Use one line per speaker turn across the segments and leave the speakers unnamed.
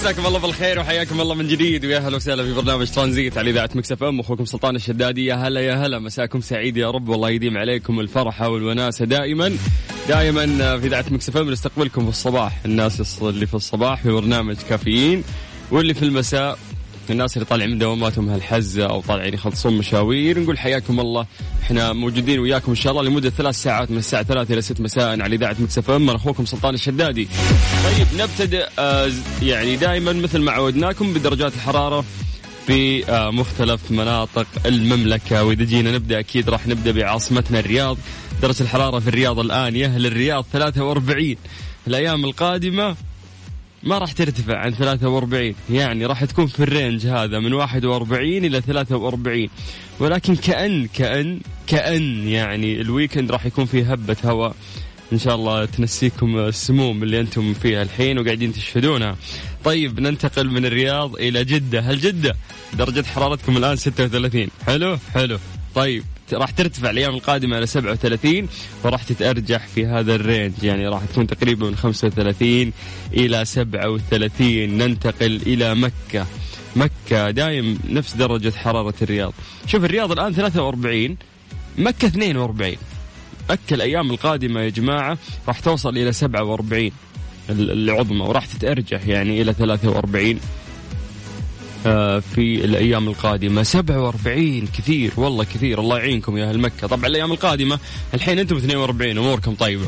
مساكم الله بالخير وحياكم الله من جديد. ويا أهلا وسهلا في برنامج ترانزيت على إذاعة Mix FM. أخوكم سلطان الشدادي يا هلا يا هلا. مساكم سعيد يا رب. والله يديم عليكم الفرحة والوناسة دائما. دائما في إذاعة Mix FM نستقبلكم في الصباح. الناس اللي في الصباح في برنامج كافيين. واللي في المساء الناس اللي طالعين من دواماتهم هالحزة أو طالعين يخلصون مشاوير نقول حياكم الله. إحنا موجودين وياكم إن شاء الله لمدة ثلاث ساعات من الساعة 3 إلى 6 مساء على إذاعة Mix FM. اخوكم سلطان الشدادي. طيب نبتدئ آه يعني دائما مثل ما عودناكم بدرجات الحرارة في آه مختلف مناطق المملكة. وإذا جينا نبدأ أكيد راح نبدأ بعاصمتنا الرياض. درجة الحرارة في الرياض الآن يا أهل الرياض 43 الأيام القادمة ما راح ترتفع عن 43 يعني راح تكون في ال range هذا من 41 إلى 43 ولكن كأن كأن كأن يعني ال weekend راح يكون فيه هبة هواء. إن شاء الله تنسيكم السموم اللي أنتم فيها الحين وقاعدين تشهدونها. طيب ننتقل من الرياض إلى جدة، هل جدة درجة حرارتكم الآن 36 حلو حلو. طيب. راح ترتفع الأيام القادمة إلى 37 وراح تتأرجح في هذا الرينج. يعني راح تكون تقريبا من 35 إلى 37 ننتقل إلى مكة. مكة دايم نفس درجة حرارة الرياض. شوف الرياض الآن 43 مكة 42 مكة الأيام القادمة يا جماعة راح توصل إلى 47 العظمى وراح تتأرجح يعني إلى 43 آه، في الأيام القادمة. 47 كثير والله كثير. الله يعينكم يا أهل مكة. طبعا الأيام القادمة الحين أنتم 42 أموركم طيبة.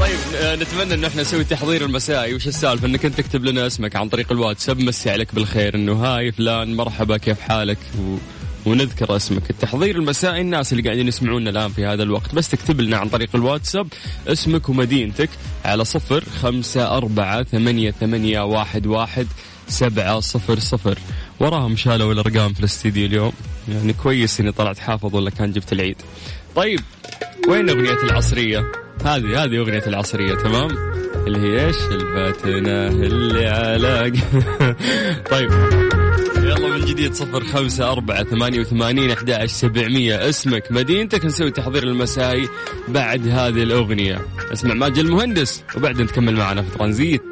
طيب آه، نتمنى إن إحنا نسوي تحضير المسائي. وش السالفة؟ إنك أنت تكتب لنا اسمك عن طريق الواتساب. مسي عليك بالخير. إنه هاي فلان مرحبا كيف حالك؟ و... ونذكر اسمك. التحضير المسائي الناس اللي قاعدين يسمعونا الآن في هذا الوقت بس تكتب لنا عن طريق الواتساب اسمك ومدينتك على صفر خمسة أربعة ثمانية, ثمانية واحد, واحد سبعة صفر صفر. وراهم شالوا الأرقام في الاستديو اليوم. يعني كويس إني طلعت حافظ ولا كان جبت العيد. طيب وين أغنية العصرية؟ هذه هذه أغنية العصرية تمام؟ اللي هي إيش؟ الفاتنة اللي على طيب. يلا من جديد صفر خمسة أربعة ثمانية وثمانين أحد سبعمية. اسمك مدينتك نسوي تحضير المسائي بعد هذه الأغنية. اسمع ماجد المهندس وبعدين تكمل معنا في ترانزيت.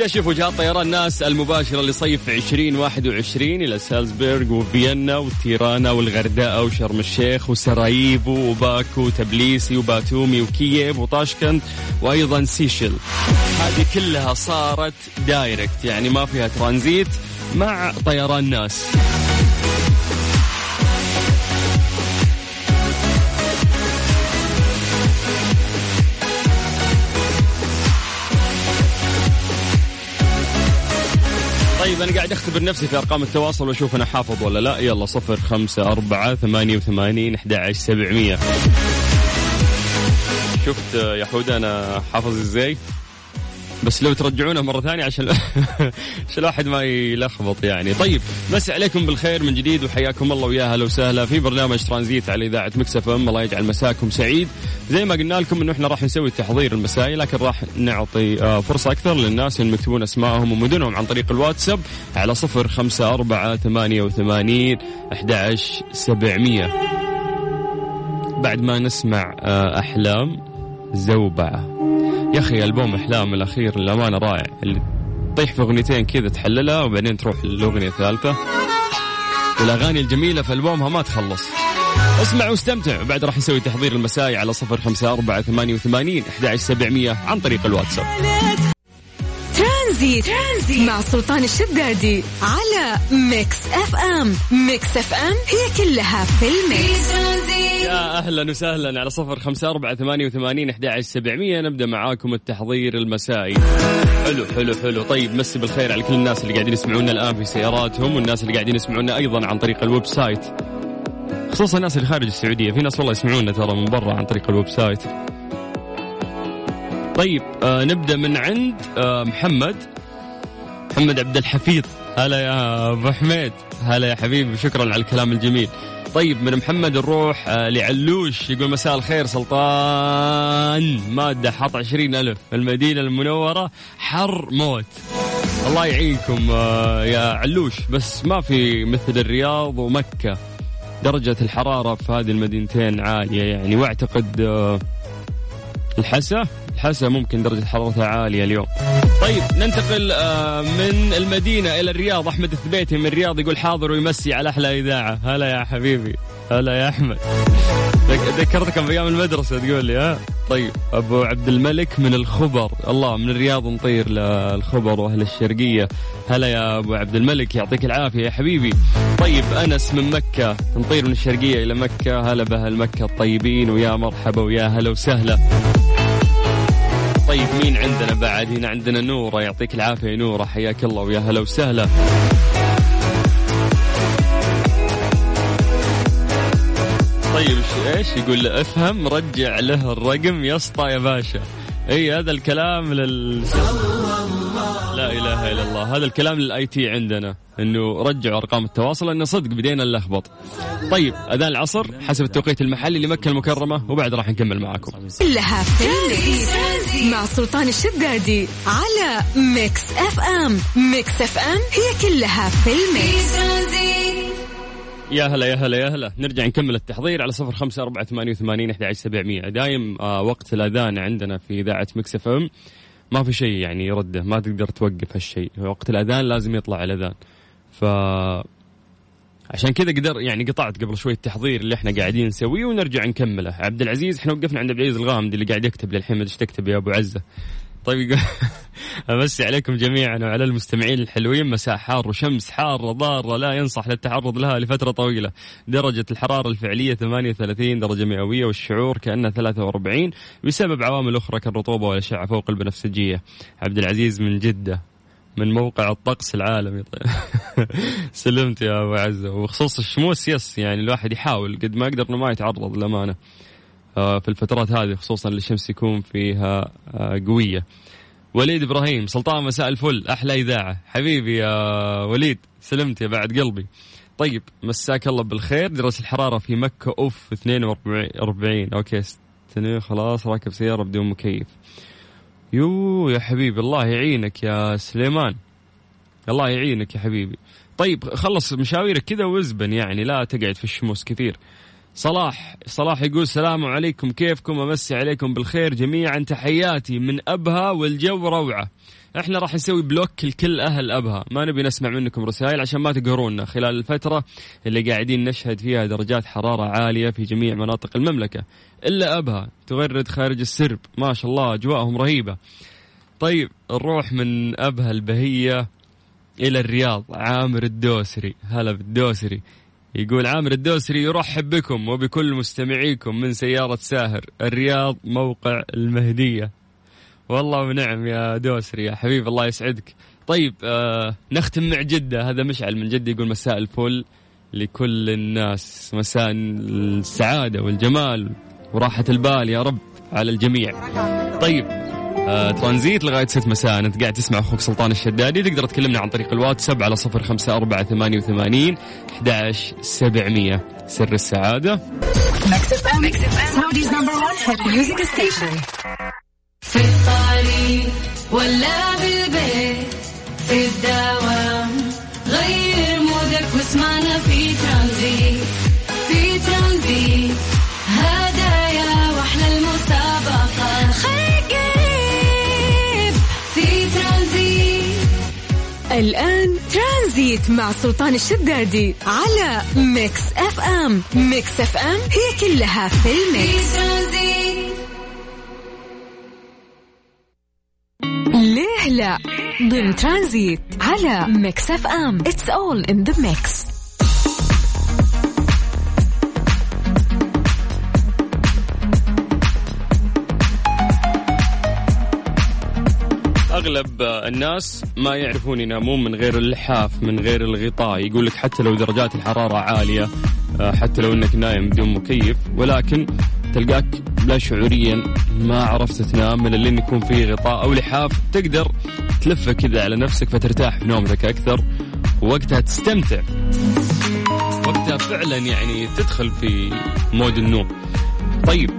تكتشف وجهات طيران ناس المباشرة لصيف 2021 إلى سالزبورغ وفيينا وتيرانا والغردقة وشرم الشيخ وسراييفو وباكو وتبليسي وباتومي وكييف وطاشكند وأيضا سيشيل هذه كلها صارت direct يعني ما فيها ترانزيت مع طيران ناس طيب أنا قاعد أختبر نفسي في أرقام التواصل وأشوف أنا حافظ ولا لا. يلا صفر خمسة أربعة ثمانية وثمانين أحد عشر سبعمية. شفت يا حود أنا حافظ إزاي؟ بس لو ترجعونه مرة ثانية عشان عشان الواحد ما يلخبط يعني. طيب مسي عليكم بالخير من جديد وحياكم الله ويا أهلا وسهلا في برنامج ترانزيت على إذاعة مكسف أم. الله يجعل مساكم سعيد. زي ما قلنا لكم إنه إحنا راح نسوي التحضير المسائي لكن راح نعطي آه، فرصة أكثر للناس اللي يكتبون أسمائهم ومدنهم عن طريق الواتساب على صفر خمسة أربعة ثمانية وثمانين أحد سبعمية. بعد ما نسمع آه، أحلام زوبعة يا أخي ألبوم إحلام الأخير للأمانة رائع. اللي تطيح في أغنيتين كذا تحللها وبعدين تروح للأغنية الثالثة. والأغاني الجميلة في ألبومها ما تخلص. اسمع واستمتع. بعد راح نسوي تحضير المسائي على صفر خمسة أربعة ثمانية وثمانين عن طريق الواتساب.
ترانزيت. ترانزيت. مع سلطان الشدادي على ميكس اف ام. ميكس اف ام هي كلها في ال mix.
يا أهلا وسهلا على صفر خمسة أربعة ثمانية وثمانين أحد سبعمية. نبدأ معاكم التحضير المسائي. حلو حلو حلو. طيب مسي بالخير على كل الناس اللي قاعدين يسمعونا الآن في سياراتهم والناس اللي قاعدين يسمعونا أيضا عن طريق ال website. خصوصا الناس اللي خارج السعودية. في ناس والله يسمعونا ترى من برا عن طريق ال website. طيب آه نبدأ من عند آه محمد. محمد عبد الحفيظ. هلا يا أبو حميد. هلا يا حبيبي شكرا على الكلام الجميل. طيب من محمد نروح آه لعلوش. يقول مساء الخير سلطان. مادة حط عشرين ألف المدينة المنورة. حر موت. الله يعينكم آه يا علوش. بس ما في مثل الرياض ومكة. درجة الحرارة في هذه المدينتين عالية يعني. واعتقد آه الحسا؟ الحسا ممكن درجة حرارتها عالية اليوم. طيب ننتقل آه، من المدينة إلى الرياض. أحمد الثبيتي من الرياض يقول حاضر ويمسي على أحلى إذاعة. هلا يا حبيبي. هلا يا أحمد. ذكرتكم بأيام المدرسة تقول لي ها؟ طيب أبو عبد الملك من الخبر. الله من الرياض نطير للخبر وأهل الشرقية. هلا يا أبو عبد الملك يعطيك العافية يا حبيبي. طيب أنس من مكة نطير من الشرقية إلى مكة. هلا بأهل مكة الطيبين ويا مرحبا ويا هلا وسهلا. طيب مين عندنا بعد؟ هنا عندنا نورة يعطيك العافية نورة حياك الله ويا هلا وسهلا. طيب إيش يقول؟ أفهم رجع له الرقم يا اسطى يا باشا. إي هذا الكلام لل إله إلا الله. هذا الكلام للاي تي عندنا إنه رجعوا أرقام التواصل لأنه صدق بدينا نلخبط. طيب أذان العصر حسب التوقيت المحلي لمكة المكرمة وبعد راح نكمل معاكم.
كلها في مع سلطان الشدادي على ميكس اف ام ميكس اف ام هي كلها في ال mix.
يا هلا يا هلا يا هلا. نرجع نكمل التحضير على صفر خمسة أربعة ثمانية وثمانين أحد سبعمية. دايم آه وقت الأذان عندنا في إذاعة مكس اف ام ما في شيء يعني يرده ما تقدر توقف هالشيء. وقت الأذان لازم يطلع الأذان. ف عشان كذا قدر يعني قطعت قبل شوي التحضير اللي إحنا قاعدين نسويه ونرجع نكمله. عبد العزيز إحنا وقفنا عند عبد العزيز الغامدي اللي قاعد يكتب للحين إيش تكتب يا أبو عزة. طيب أمسي عليكم جميعا وعلى المستمعين الحلوين. مساء حار وشمس حارة ضارة لا ينصح للتعرض لها لفترة طويلة. درجة الحرارة الفعلية 38 درجة مئوية والشعور كأنه 43 بسبب عوامل أخرى كالرطوبة والأشعة فوق البنفسجية عبد العزيز من جدة من موقع الطقس العالمي. طيب سلمت يا أبو عزة. وخصوص الشموس يس يعني الواحد يحاول. قد ما يقدر انه ما يتعرض للأمانة. في الفترات هذه خصوصا اللي الشمس يكون فيها آه، قوية. وليد إبراهيم سلطان مساء الفل أحلى إذاعة. حبيبي يا وليد سلمت يا بعد قلبي. طيب مساك الله بالخير. درجة الحرارة في مكة أوف 42 okay خلاص راكب سيارة بدون مكيف. يو يا حبيبي الله يعينك يا سليمان. الله يعينك يا حبيبي. طيب خلص مشاويرك كذا وزبّن يعني لا تقعد في الشموس كثير. صلاح صلاح يقول السلام عليكم كيفكم؟ أمسي عليكم بالخير جميعا. تحياتي من أبها والجو روعة. إحنا راح نسوي بلوك لكل أهل أبها. ما نبي نسمع منكم رسائل عشان ما تقهرونا. خلال الفترة اللي قاعدين نشهد فيها درجات حرارة عالية في جميع مناطق المملكة. إلا أبها تغرد خارج السرب. ما شاء الله أجواءهم رهيبة. طيب نروح من أبها البهية إلى الرياض. عامر الدوسري. هلا بالدوسري. يقول عامر الدوسري يرحب بكم وبكل مستمعيكم من سيارة ساهر الرياض موقع المهدية. والله ونعم يا دوسري يا حبيب الله يسعدك. طيب آه نختم مع جدة. هذا مشعل من جدة يقول مساء الفل لكل الناس. مساء السعادة والجمال وراحة البال يا رب على الجميع. طيب آه ترانزيت لغاية ست مساء. أنت قاعد تسمع أخوك سلطان الشدادي. تقدر تكلمنا عن طريق الواتساب على صفر خمسة أربعة ثمانية وثمانين أحد سبعمية. سر السعادة.
في الطريق ولا بالبيت في الدوام.
الآن ترانزيت مع سلطان الشدادي على ميكس أف أم. ميكس أف أم هي كلها في
ال mix.
ليه لا؟ ضمن ترانزيت على ميكس أف أم. it's all in the mix
أغلب الناس ما يعرفون ينامون من غير اللحاف من غير الغطاء. يقول لك حتى لو درجات الحرارة عالية آه، حتى لو إنك نايم بدون مكيف. ولكن تلقاك لا شعوريا ما عرفت تنام من اللي يكون فيه غطاء أو لحاف. تقدر تلفه كذا على نفسك فترتاح في نومتك أكثر ووقتها تستمتع. وقتها فعلا يعني تدخل في مود النوم. طيب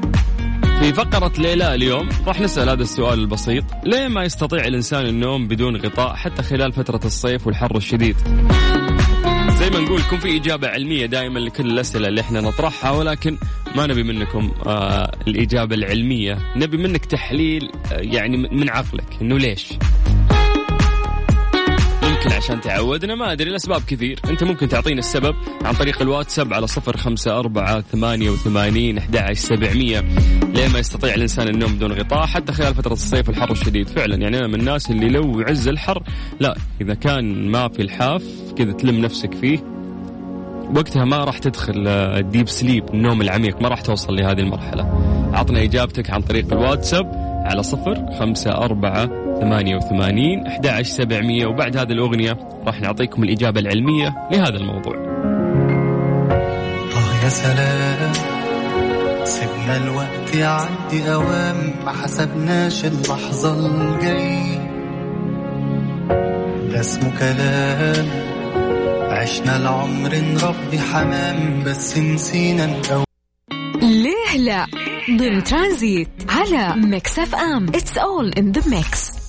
في فقرة ليلى اليوم راح نسأل هذا السؤال البسيط. ليه ما يستطيع الإنسان النوم بدون غطاء حتى خلال فترة الصيف والحر الشديد؟ زي ما نقول يكون في إجابة علمية دائما لكل الأسئلة اللي إحنا نطرحها ولكن ما نبي منكم آه الإجابة العلمية. نبي منك تحليل آه يعني من عقلك إنه ليش؟ يمكن عشان تعودنا ما أدري الأسباب كثير. أنت ممكن تعطينا السبب عن طريق الواتساب على صفر خمسة أربعة ثمانية وثمانين أحد سبعمية ليه ما يستطيع الإنسان النوم بدون غطاء؟ حتى خلال فترة الصيف والحر الشديد. فعلا يعني أنا من الناس اللي لو يعز الحر لا إذا كان ما في الحاف كذا تلم نفسك فيه وقتها ما راح تدخل الديب سليب النوم العميق. ما راح توصل لهذه المرحلة. عطنا إجابتك عن طريق الواتساب على صفر خمسة أربعة ثمانية وثمانين أحد سبعمية. وبعد هذه الأغنية راح نعطيكم الإجابة العلمية لهذا الموضوع.
آه يا سلام سيبنا الوقت يعدي أوام ما حسبناش اللحظة الجاية ده اسمه كلام عشنا العمر نربي حمام بس نسينا نقوم
ليه لا؟ ضمن ترانزيت على ميكس أف أم. it's all in the mix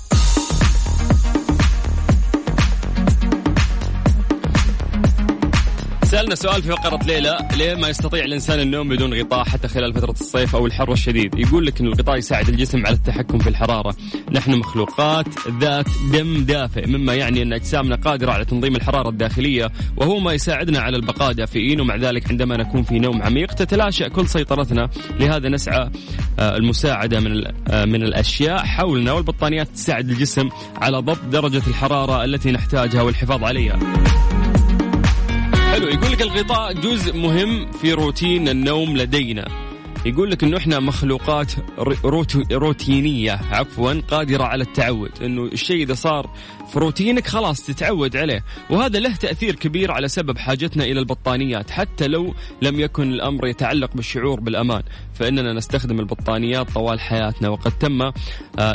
سألنا سؤال في فقرة ليلى ليه ما يستطيع الإنسان النوم بدون غطاء حتى خلال فترة الصيف أو الحر الشديد؟ يقول لك أن الغطاء يساعد الجسم على التحكم في الحرارة. نحن مخلوقات ذات دم دافئ مما يعني أن أجسامنا قادرة على تنظيم الحرارة الداخلية وهو ما يساعدنا على البقاء دافئين ومع ذلك عندما نكون في نوم عميق تتلاشى كل سيطرتنا. لهذا نسعى آه، المساعدة من آه، من الأشياء حولنا والبطانيات تساعد الجسم على ضبط درجة الحرارة التي نحتاجها والحفاظ عليها. حلو. يقول لك الغطاء جزء مهم في روتين النوم لدينا. يقول لك إنه إحنا مخلوقات روتينية عفوا قادرة على التعود. إنه الشيء إذا صار في روتينك خلاص تتعود عليه. وهذا له تأثير كبير على سبب حاجتنا إلى البطانيات حتى لو لم يكن الأمر يتعلق بالشعور بالأمان. فإننا نستخدم البطانيات طوال حياتنا. وقد تم آه،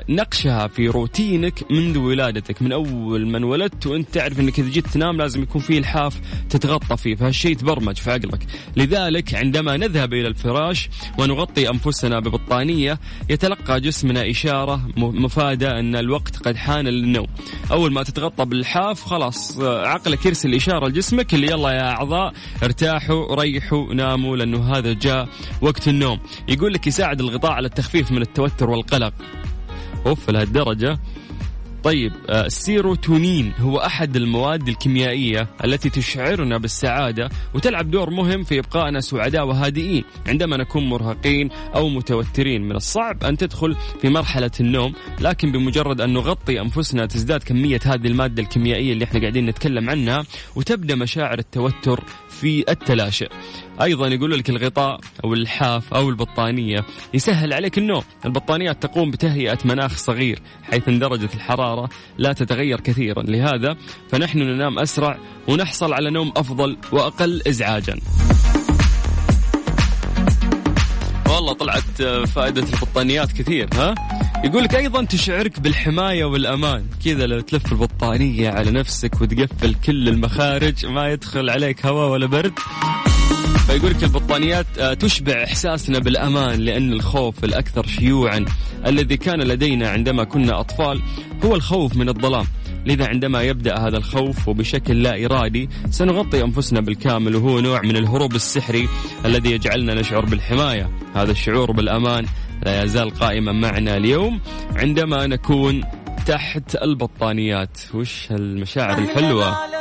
نقشها في روتينك منذ ولادتك. من أول ما انولدت وأنت تعرف إنك إذا جيت تنام لازم يكون فيه لحاف تتغطى فيه فهالشيء تبرمج في عقلك. لذلك عندما نذهب إلى الفراش ونغطي أنفسنا ببطانية يتلقى جسمنا إشارة مفادة أن الوقت قد حان للنوم. أول ما تتغطى بالحاف خلاص آه، عقلك يرسل إشارة لجسمك اللي يلا يا أعضاء ارتاحوا ريحوا ناموا لأنه هذا جاء وقت النوم. يقول لك يساعد الغطاء على التخفيف من التوتر والقلق. أوف لهالدرجة. طيب آه، السيروتونين هو أحد المواد الكيميائية التي تشعرنا بالسعادة وتلعب دور مهم في إبقائنا سعداء وهادئين. عندما نكون مرهقين أو متوترين من الصعب أن تدخل في مرحلة النوم لكن بمجرد أن نغطي أنفسنا تزداد كمية هذه المادة الكيميائية اللي إحنا قاعدين نتكلم عنها وتبدأ مشاعر التوتر في التلاشئ أيضا يقول لك الغطاء أو اللحاف أو البطانية يسهل عليك النوم. البطانيات تقوم بتهيئة مناخ صغير حيث ان درجه الحرارة لا تتغير كثيرا. لهذا فنحن ننام أسرع ونحصل على نوم أفضل وأقل ازعاجا. والله طلعت فائدة البطانيات كثير ها؟ يقول لك أيضا تشعرك بالحماية والأمان. كذا لو تلف البطانية على نفسك وتقفل كل المخارج ما يدخل عليك هواء ولا برد. فيقول لك البطانيات آه، تشبع إحساسنا بالأمان لأن الخوف الأكثر شيوعا الذي كان لدينا عندما كنا أطفال هو الخوف من الظلام. لذا عندما يبدأ هذا الخوف وبشكل لا إرادي سنغطي أنفسنا بالكامل وهو نوع من الهروب السحري الذي يجعلنا نشعر بالحماية. هذا الشعور بالأمان لا يزال قائما معنا اليوم عندما نكون تحت البطانيات. وش هالمشاعر الحلوة؟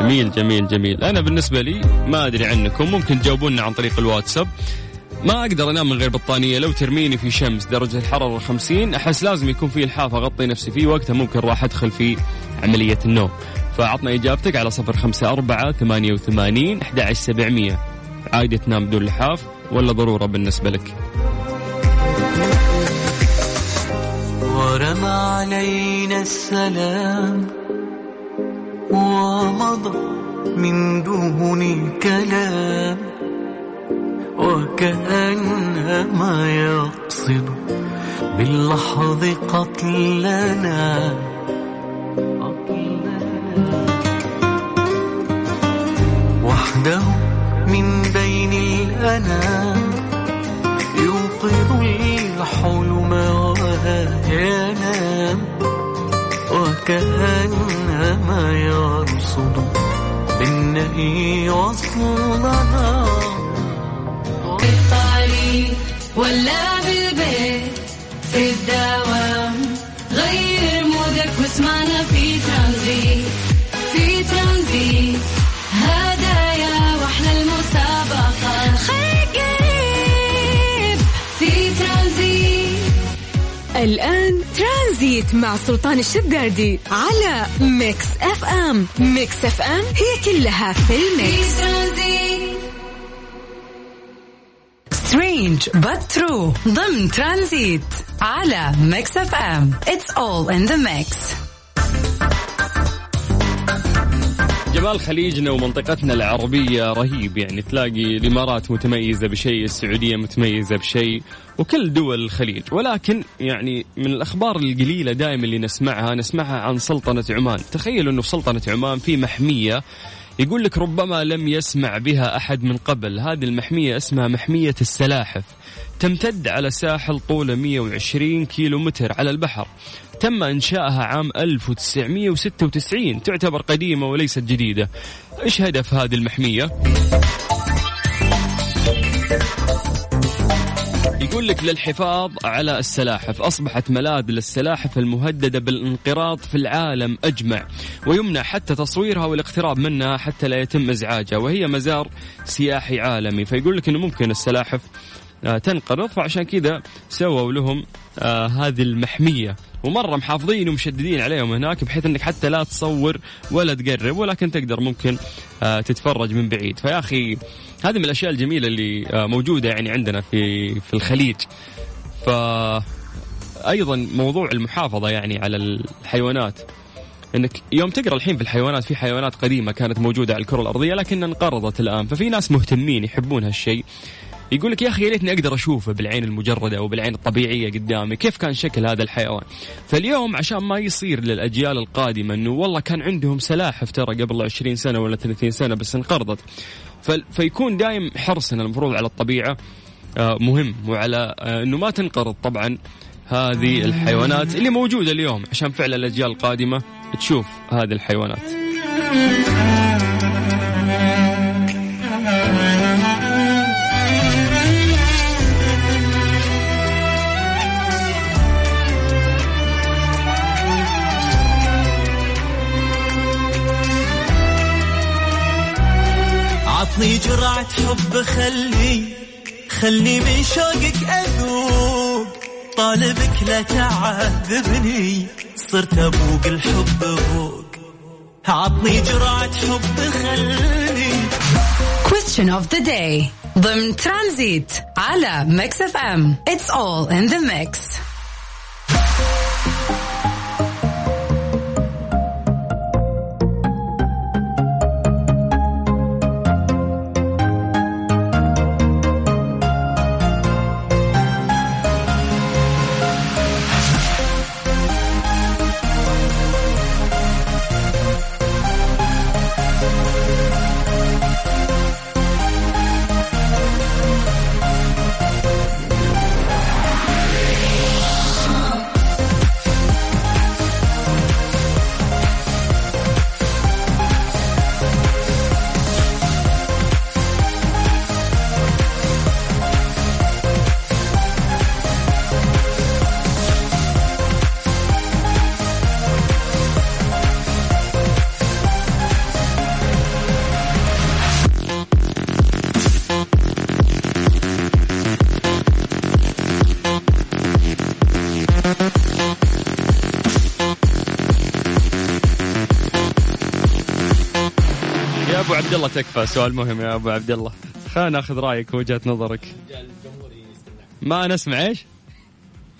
جميل جميل جميل. أنا بالنسبة لي ما أدري عنكم ممكن تجاوبونا عن طريق الواتساب. ما أقدر أنام من غير بطانية لو ترميني في شمس درجة الحرارة 50 أحس لازم يكون في إلحاف أغطي نفسي فيه وقتها ممكن راح أدخل في عملية النوم. فاعطنا إجابتك على صفر خمسة أربعة ثمانية وثمانين أحد سبعمية. عادي تنام بدون لحاف ولا ضرورة بالنسبة لك؟
ورمى علينا السلام. ومضى من دون كلام وكأنما يقصد باللحظ قتلنا. وحده من بين الأنام يوقظ الحلم وينام وكأنما يرصد بالنهي وصلنا
في الطريق ولا بالبيت في الدوام غير مودك واسمعنا في ترانزيت. في ترانزيت هدايا وأحلى المسابقة. خليك قريب في ترانزيت.
الآن ترانزيت مع سلطان الشدادي على ميكس اف ام ميكس اف ام هي كلها في
في
ال mix.
ترانزيت
strange but true. ضمن ترانزيت على ميكس اف ام it's all in the mix.
جمال خليجنا ومنطقتنا العربية رهيب يعني تلاقي الإمارات متميزة بشيء السعودية متميزة بشيء وكل دول الخليج. ولكن يعني من الأخبار القليلة دائما اللي نسمعها نسمعها عن سلطنة عمان. تخيلوا أنه في سلطنة عمان في محمية يقول لك ربما لم يسمع بها أحد من قبل. هذه المحمية اسمها محمية السلاحف. تمتد على ساحل طوله 120 كيلو متر على البحر. تم إنشائها عام 1996 تعتبر قديمة وليست جديدة. إيش هدف هذه المحمية؟ يقول لك للحفاظ على السلاحف. أصبحت ملاذ للسلاحف المهددة بالانقراض في العالم أجمع ويمنع حتى تصويرها والاقتراب منها حتى لا يتم إزعاجها وهي مزار سياحي عالمي. فيقول لك أنه ممكن السلاحف آه، تنقرض فعشان كذا سووا لهم آه هذه المحمية. ومرة محافظين ومشددين عليهم هناك بحيث إنك حتى لا تصور ولا تقرب ولكن تقدر ممكن آه تتفرج من بعيد. فيا أخي هذه من الأشياء الجميلة اللي آه موجودة يعني عندنا في في الخليج. ف أيضا موضوع المحافظة يعني على الحيوانات. إنك يوم تقرأ الحين في الحيوانات في حيوانات قديمة كانت موجودة على الكرة الأرضية لكن انقرضت الآن. ففي ناس مهتمين يحبون هالشيء. يقول لك يا أخي يا ريتني أقدر أشوفه بالعين المجردة أو بالعين الطبيعية قدامي. كيف كان شكل هذا الحيوان؟ فاليوم عشان ما يصير للأجيال القادمة إنه والله كان عندهم سلاحف ترى قبل 20 سنة ولا 30 سنة بس انقرضت. فيكون دايم حرصنا المفروض على الطبيعة آه، مهم وعلى آه، إنه ما تنقرض طبعا هذه الحيوانات اللي موجودة اليوم عشان فعلا الأجيال القادمة تشوف هذه الحيوانات.
عطني جرعة حب خلي خلي من شوقك أذوق. طالبك لا تعذبني. صرت أبوق الحب ذوق عطني جرعة حب خلي.
Question of the day. ضمن ترانزيت على ميكس اف ام. It's all in the mix.
أبو عبد الله تكفى سؤال مهم يا أبو عبد الله خلينا ناخذ رأيك ووجهة نظرك. ما نسمع إيش؟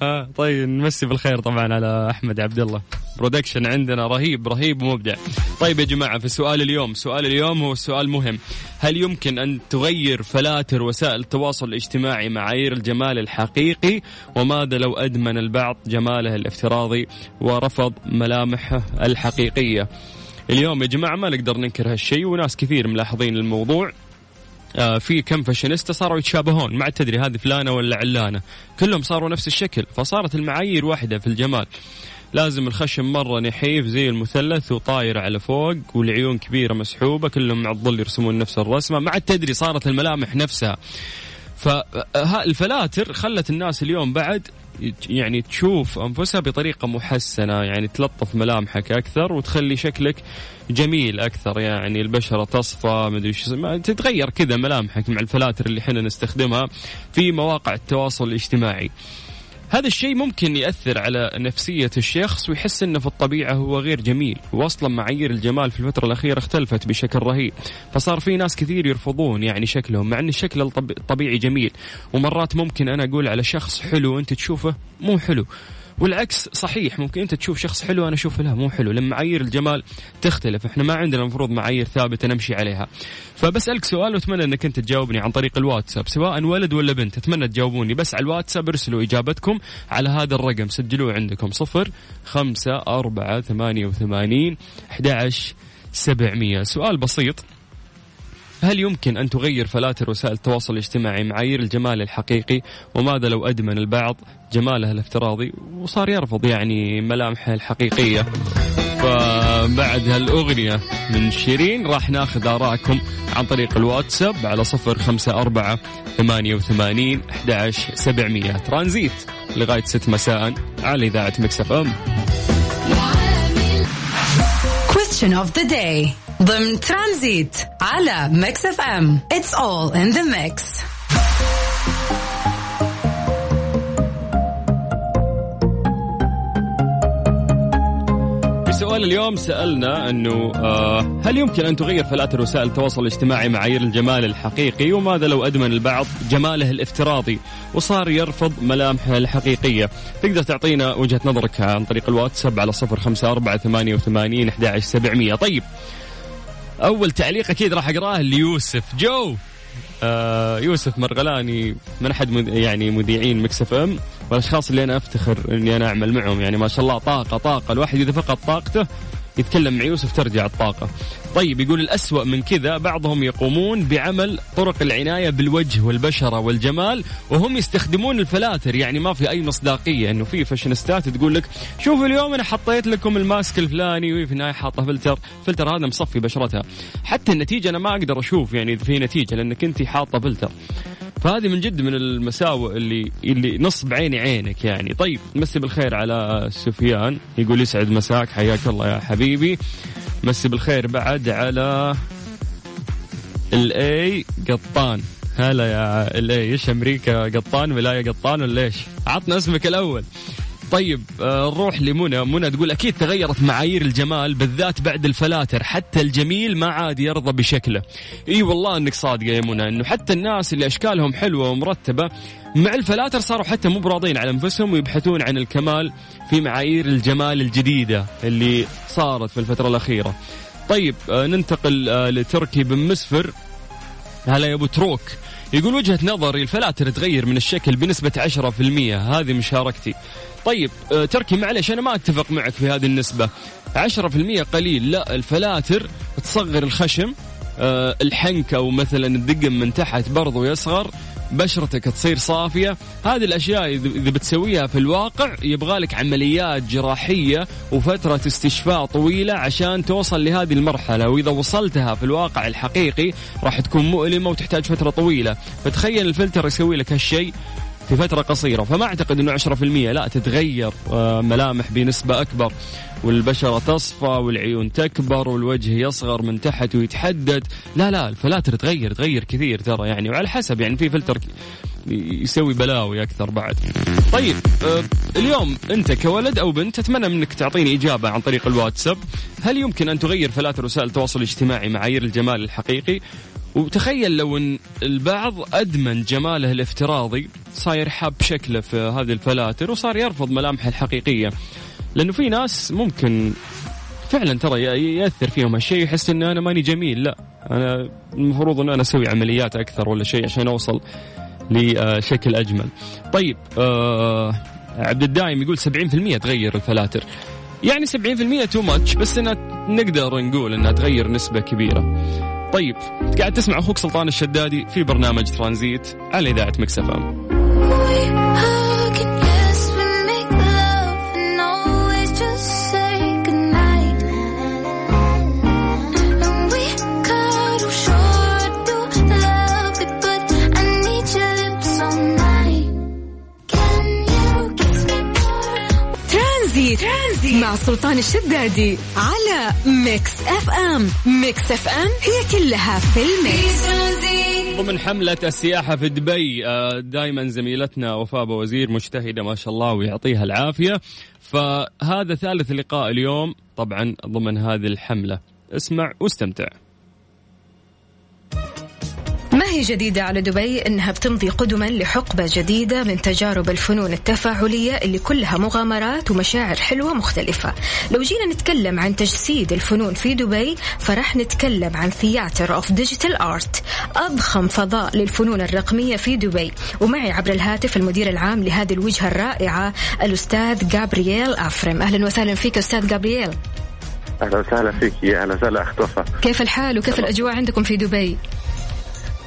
ها طيب نمسي بالخير طبعا على أحمد عبد الله production عندنا رهيب رهيب ومبدع. طيب يا جماعة في سؤال اليوم سؤال اليوم هو سؤال مهم. هل يمكن أن تغير فلاتر وسائل التواصل الاجتماعي معايير الجمال الحقيقي؟ وماذا لو أدمن البعض جماله الافتراضي ورفض ملامحه الحقيقية؟ اليوم يا جماعة ما نقدر ننكر هالشيء وناس كثير ملاحظين الموضوع. آه، في كم فاشينيستا صاروا يتشابهون. ما عاد تدري هذه فلانة ولا علانة. كلهم صاروا نفس الشكل فصارت المعايير واحدة في الجمال. لازم الخشم مرة نحيف زي المثلث وطاير على فوق والعيون كبيرة مسحوبة كلهم مع الظل يرسمون نفس الرسمة. ما عاد تدري صارت الملامح نفسها. فالفلاتر خلت الناس اليوم بعد يعني تشوف أنفسها بطريقة محسنة يعني تلطف ملامحك أكثر وتخلي شكلك جميل أكثر يعني البشرة تصفى مدري إيش تتغير كذا ملامحك مع الفلاتر اللي إحنا نستخدمها في مواقع التواصل الاجتماعي. هذا الشيء ممكن يأثر على نفسية الشخص ويحس إنه في الطبيعة هو غير جميل. واصلا معايير الجمال في الفترة الأخيرة اختلفت بشكل رهيب. فصار في ناس كثير يرفضون يعني شكلهم مع إن الشكل الطبيعي جميل. ومرات ممكن أنا أقول على شخص حلو انت تشوفه مو حلو. والعكس صحيح ممكن أنت تشوف شخص حلو أنا اشوفه لا مو حلو. لما معايير الجمال تختلف إحنا ما عندنا المفروض معايير ثابتة نمشي عليها. فبسألك سؤال وأتمنى إنك أنت تجاوبني عن طريق الواتساب سواء ولد ولا بنت. أتمنى تجاوبوني. بس على الواتساب ارسلوا إجابتكم على هذا الرقم. سجلوه عندكم. صفر خمسة أربعة ثمانية وثمانين أحد سبعمية. سؤال بسيط. هل يمكن أن تغير فلاتر وسائل التواصل الاجتماعي معايير الجمال الحقيقي؟ وماذا لو أدمن البعض جماله الافتراضي وصار يرفض يعني ملامحه الحقيقية؟ فبعد هالأغنية من شيرين راح ناخذ آراءكم عن طريق الواتساب على صفر خمسة أربعة ثمانية وثمانين أحد سبعمية. ترانزيت لغاية ست مساء على إذاعة مكس إف إم.
Question of the day. ضمن ترانزيت على ميكس اف ام. It's all in the mix.
سؤال اليوم سألنا أنه آه هل يمكن أن تغير فلاتر وسائل التواصل الاجتماعي معايير الجمال الحقيقي؟ وماذا لو أدمن البعض جماله الافتراضي وصار يرفض ملامحه الحقيقية؟ تقدر تعطينا وجهة نظرك عن طريق الواتساب على صفر خمسة أربعة ثمانية وثمانين طيب أول تعليق أكيد راح أقرأه ليوسف. جو آه يوسف مرغلاني من أحد مذ... يعني مذيعين مكس إف إم والأشخاص اللي أنا أفتخر إني أنا أعمل معهم. يعني ما شاء الله طاقة طاقة. الواحد إذا فقد طاقته يتكلم مع يوسف ترجع الطاقة. طيب يقول الأسوأ من كذا بعضهم يقومون بعمل طرق العناية بالوجه والبشرة والجمال وهم يستخدمون الفلاتر. يعني ما في أي مصداقية أنه في فاشنستات تقول لك شوفوا اليوم أنا حطيت لكم الماسك الفلاني وفي النهاية حاطة فلتر. فلتر هذا مصفي بشرتها. حتى النتيجة أنا ما أقدر أشوف يعني في نتيجة لأنك أنت حاطة فلتر. فهذه من جد من المساوئ اللي اللي نصب عيني عينك يعني. طيب مسي بالخير على سفيان يقول يسعد مساك حياك الله يا حبيبي. مسي بالخير بعد على الاي قطان. هلا يا الاي إيش أمريكا قطان ولاية قطان ولا إيش؟ عطنا اسمك الأول. طيب آه، نروح لمنى. منى تقول أكيد تغيرت معايير الجمال بالذات بعد الفلاتر. حتى الجميل ما عاد يرضى بشكله. إي والله إنك صادقة يا منى إنه حتى الناس اللي أشكالهم حلوة ومرتبة مع الفلاتر صاروا حتى مو براضين على أنفسهم ويبحثون عن الكمال في معايير الجمال الجديدة اللي صارت في الفترة الأخيرة. طيب آه، ننتقل آه، لتركي بن مسفر. هلا يا أبو تروك. يقول وجهة نظري الفلاتر تغير من الشكل بنسبة 10% هذه مشاركتي. طيب آه، تركي معلش أنا ما أتفق معك في هذه النسبة. 10% قليل. لا الفلاتر تصغر الخشم آه، الحنك أو مثلا الدقم من تحت برضو يصغر. بشرتك تصير صافية. هذه الأشياء إذا بتسويها في الواقع يبغالك عمليات جراحية وفترة استشفاء طويلة عشان توصل لهذه المرحلة. وإذا وصلتها في الواقع الحقيقي راح تكون مؤلمة وتحتاج فترة طويلة. فتخيل الفلتر يسوي لك هالشيء. في فترة قصيرة. فما أعتقد أنه 10% لا تتغير آه، ملامح بنسبة أكبر. والبشرة تصفى والعيون تكبر والوجه يصغر من تحت ويتحدد. لا لا الفلاتر تغير تغير كثير ترى يعني. وعلى حسب يعني في فلتر يسوي بلاوي أكثر بعد. طيب آه اليوم أنت كولد أو بنت أتمنى منك تعطيني إجابة عن طريق الواتساب، هل يمكن أن تغير فلاتر وسائل التواصل الاجتماعي معايير الجمال الحقيقي؟ وتخيل لو إن البعض أدمن جماله الافتراضي صاير حاب شكله في هذه الفلاتر وصار يرفض ملامحه الحقيقية لأنه في ناس ممكن فعلا ترى يأثر فيهم هالشيء يحس انه أنا ماني جميل لا أنا المفروض إن أنا أسوي عمليات أكثر ولا شيء عشان أوصل لشكل أجمل. طيب آه عبد الدايم يقول 70% تغير الفلاتر. يعني 70% too much بس انها نقدر نقول إنها تغير نسبة كبيرة. طيب قاعد تسمع أخوك سلطان الشدادي في برنامج ترانزيت على
إذاعة
مكس إف مع سلطان الشدادي على ميكس اف ام. ميكس اف ام هي كلها في الميكس.
ضمن حملة السياحة في دبي دائما زميلتنا وفاء وزير مجتهدة ما شاء الله ويعطيها العافية. فهذا ثالث لقاء اليوم طبعا ضمن هذه الحملة. اسمع واستمتع.
هي جديدة على دبي إنها بتمضي قدما لحقبة جديدة من تجارب الفنون التفاعلية اللي كلها مغامرات ومشاعر حلوة مختلفة. لو جينا نتكلم عن تجسيد الفنون في دبي فرح نتكلم عن Theatre of Digital Art أضخم فضاء للفنون الرقمية في دبي. ومعي عبر الهاتف المدير العام لهذه الوجهة الرائعة الأستاذ جابرييل أفرم. أهلا وسهلا فيك أستاذ جابرييل.
أهلا وسهلا فيك. يا أهلا وسهلا اخت وفاء
كيف الحال وكيف الأجواء عندكم في دبي؟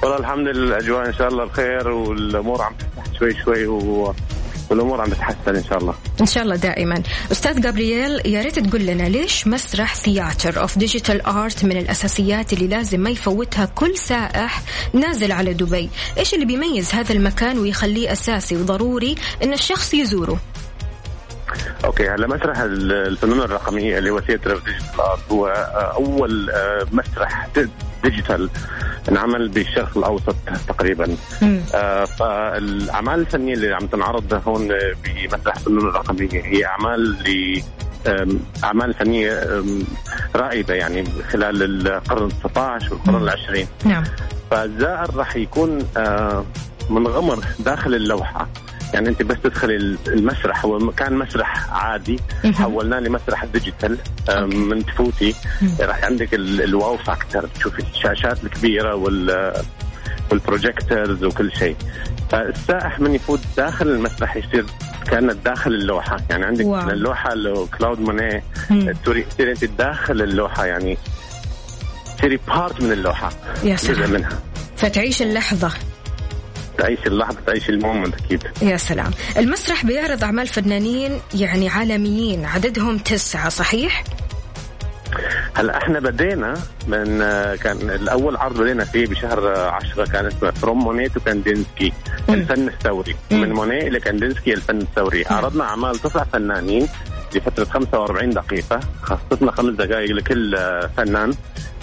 والله الحمد لله الأجواء إن شاء الله بخير والأمور عم تفتح شوي شوي و... والأمور عم تتحسن إن شاء الله.
إن شاء الله دائما. أستاذ جابرييل يا ريت تقول لنا ليش مسرح Theatre of Digital Art من الأساسيات اللي لازم ما يفوتها كل سائح نازل على دبي؟ إيش اللي بيميز هذا المكان ويخليه أساسي وضروري إن الشخص يزوره؟
okay هلا مسرح ال- الفنون الرقمية اللي هو Theatre Digital Art هو آه، أول آه، مسرح ديجيتال انعمل بالشرق الأوسط تقريبا. آه، فالأعمال الفنية اللي عم تنعرض هون بمسرح الفنون الرقمية هي أعمال ل أعمال فنية رائدة يعني خلال القرن 19 والقرن العشرين.
نعم.
فالزائر راح يكون آه، منغمر داخل اللوحة. يعني أنت بس تدخل المسرح هو كان مسرح عادي حولناه لمسرح ديجيتال من تفوتي راح عندك ال- ال wow factor تشوفي الشاشات الكبيرة وال وال projectors وكل شيء. فالسائح من يفوت داخل المسرح يصير كانه داخل اللوحة. يعني عندك wow. اللوحة لو كلاود مونيه. تصيري تصيري أنت داخل اللوحة يعني تصيري part من اللوحة
يا سلام.
منها.
فتعيش اللحظة.
تعيش اللحظة تعيش ال moment أكيد.
يا سلام. المسرح بيعرض أعمال فنانين يعني عالميين عددهم تسعة صحيح؟
هلا إحنا بدينا من آه، كان الأول عرض بدينا فيه بشهر 10 كان اسمه From Monet to Kandinsky الفن الثوري. من مونيه إلى كاندينسكي الفن الثوري. عرضنا أعمال تسع فنانين لفترة 45 دقيقة. خصصنا خمس دقائق لكل آه، فنان.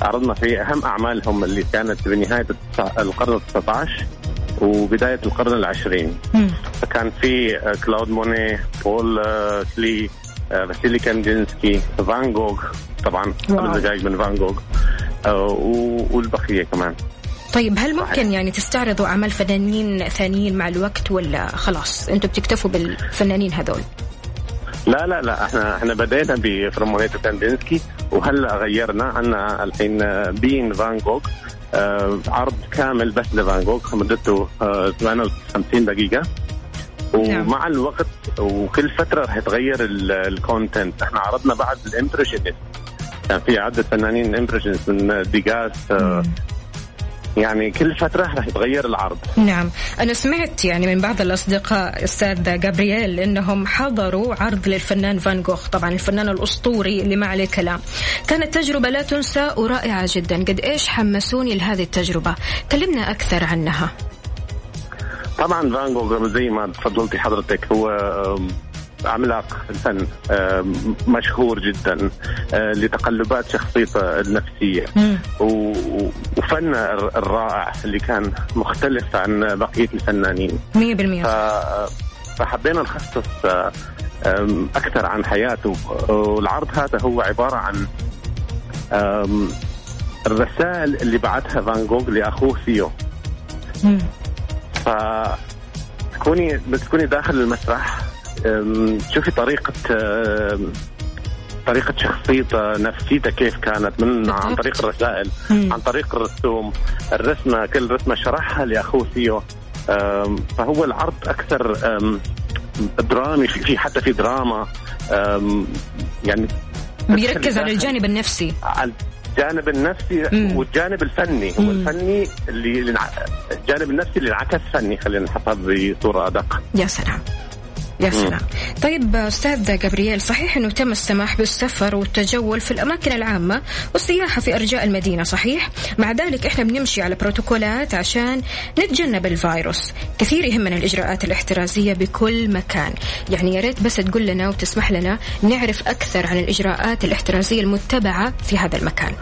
عرضنا فيه أهم أعمالهم اللي كانت بنهاية القرن ال 19 وبداية القرن العشرين. فكان في آه، كلاود مونيه بول آه، كلي آه، فاسيلي كاندينسكي فان جوغ طبعا. خمس دقائق من فان جوغ آه، و- والبقية كمان.
طيب هل ممكن يعني تستعرضوا أعمال فنانين ثانيين مع الوقت ولا خلاص؟ أنتم بتكتفوا بالفنانين هذول؟
لا لا لا إحنا إحنا بدينا ب From Monet to Kandinsky وهلأ غيرنا عنا الحين آه، بين فان جوغ آه، عرض كامل بس لفان جوغ مدته آه، 58 دقيقة. ومع الوقت وكل فترة رح يتغير ال- ال content إحنا عرضنا بعد ال impressionist كان في عدة فنانين impressionist من ديغاس آه، يعني كل فترة رح يتغير العرض.
نعم. أنا سمعت يعني من بعض الأصدقاء أستاذ جابرييل أنهم حضروا عرض للفنان فان جوخ. طبعا الفنان الأسطوري اللي ما عليه كلام. كانت تجربة لا تنسى ورائعة جدا. قد إيش حمسوني لهذه التجربة؟ كلمنا أكثر عنها.
طبعا فان جوغ زي ما تفضلتي حضرتك هو عملاق الفن مشهور جدا آه، لتقلبات شخصيته النفسية. و- و- وفنه الر- الرائع اللي كان مختلف عن بقية الفنانين.
100%
ف- فحبينا نخصص أكثر عن حياته. والعرض هذا هو عبارة عن الرسائل اللي بعتها فان جوغ لأخوه ثيو ف بتكوني بتكوني داخل المسرح. أم، تشوفي طريقة طريقة شخصيته نفسيته كيف كانت من عن. طريق الرسائل. عن طريق الرسوم الرسمة كل رسمة شرحها لأخوه أم، فهو العرض أكثر درامي في حتى في دراما يعني
بيركز على الجانب النفسي
على الجانب النفسي
مم.
والجانب الفني هو. الفني اللي الجانب النفسي اللي انعكس فني خلينا نحطها بصورة أدق
يا سلام يا سلام. طيب أستاذ جابرييل صحيح أنه تم السماح بالسفر والتجول في الأماكن العامة والسياحة في أرجاء المدينة صحيح؟ مع ذلك إحنا بنمشي على بروتوكولات عشان نتجنب الفيروس. كثير يهمنا الإجراءات الاحترازية بكل مكان. يعني يا ريت بس تقول لنا وتسمح لنا نعرف أكثر عن الإجراءات الاحترازية المتبعة في هذا المكان.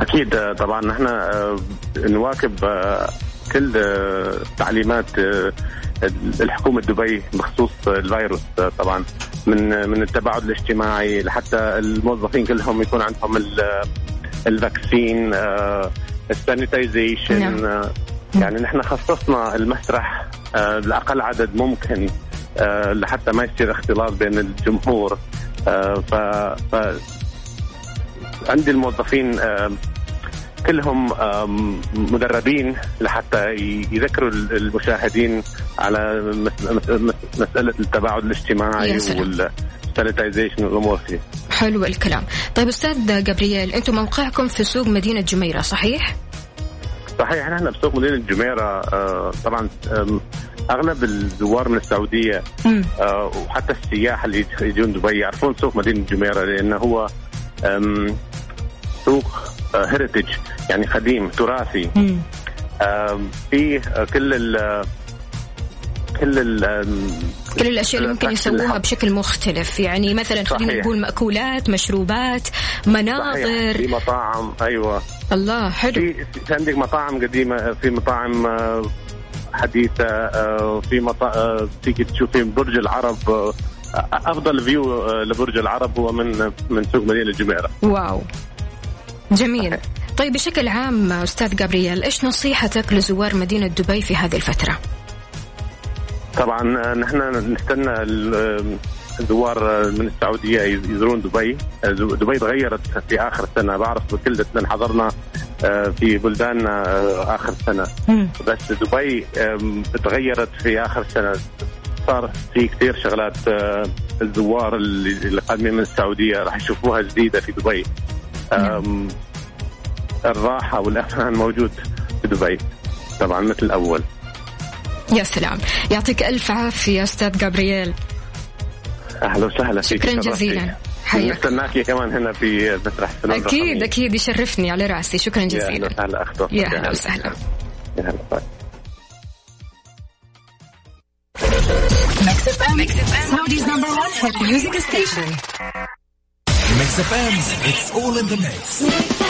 أكيد طبعا نحن آه، نواكب آه، كل آه، تعليمات الحكومة دبي بخصوص الفيروس طبعا من من التباعد الاجتماعي لحتى الموظفين كلهم يكون عندهم ال- ال vaccine آه، ال sanitization
نعم.
آه، يعني نحن خصصنا المسرح آه، لأقل عدد ممكن لحتى ما يصير اختلاط بين الجمهور ف عندي الموظفين كلهم مدربين لحتى يذكروا ال- المشاهدين على مس- مس- مس- مسألة التباعد الاجتماعي. والسانيتايزيشن والأمور فيه
حلو الكلام طيب أستاذ جابرييل أنتم موقعكم في سوق مدينة جميرة صحيح
صحيح نحن بسوق مدينة جميرة آه، طبعا آم، أغلب الزوار من السعودية
مم.
آه، وحتى السياح اللي يجون دبي يعرفون سوق مدينة جميرة لأنه هو سوق هيريتج يعني قديم تراثي. فيه آه، كل ال كل ال
كل الأشياء اللي ممكن
الأكل
يسووها. بشكل مختلف. يعني مثلا خلينا. نقول مأكولات مشروبات
صحيح. في
مناظر
مطاعم أيوه.
الله حلو.
في في عندك مطاعم قديمة في مطاعم آه، حديثة آه، في مطا... آه، فيك تشوفي برج العرب آه، أفضل فيو آه، لبرج العرب هو من من سوق مدينة جميرة.
واو. جميل. طيب بشكل عام أستاذ جابرييل إيش نصيحتك لزوار مدينة دبي في هذه الفترة؟
طبعا نحن نستنى ال- الزوار من السعودية يزورون دبي. دبي تغيرت في آخر السنة بعرف بكل لأن حضرنا آه، في بلداننا آه، آخر السنة بس دبي تغيرت في آخر سنة. صار في كثير شغلات آه، الزوار اللي قادمين من السعودية راح يشوفوها جديدة في دبي. الراحة والأمان موجود في دبي. طبعا مثل الأول.
يا سلام. يعطيك ألف عافية أستاذ جابرييل.
أهلا وسهلا فيك
شكراً. جزيلا. حياك.
نستناكي كمان هنا في مسرح
أكيد
الرقمية.
أكيد. يشرفني على رأسي. شكرا
يا أهلا
جزيلا.
وسهلا. اخت
يا أهلا وسهلا.
يا هلا وسهلا.
Saudi's number one hit music station.
Mix FM, it's all in the mix.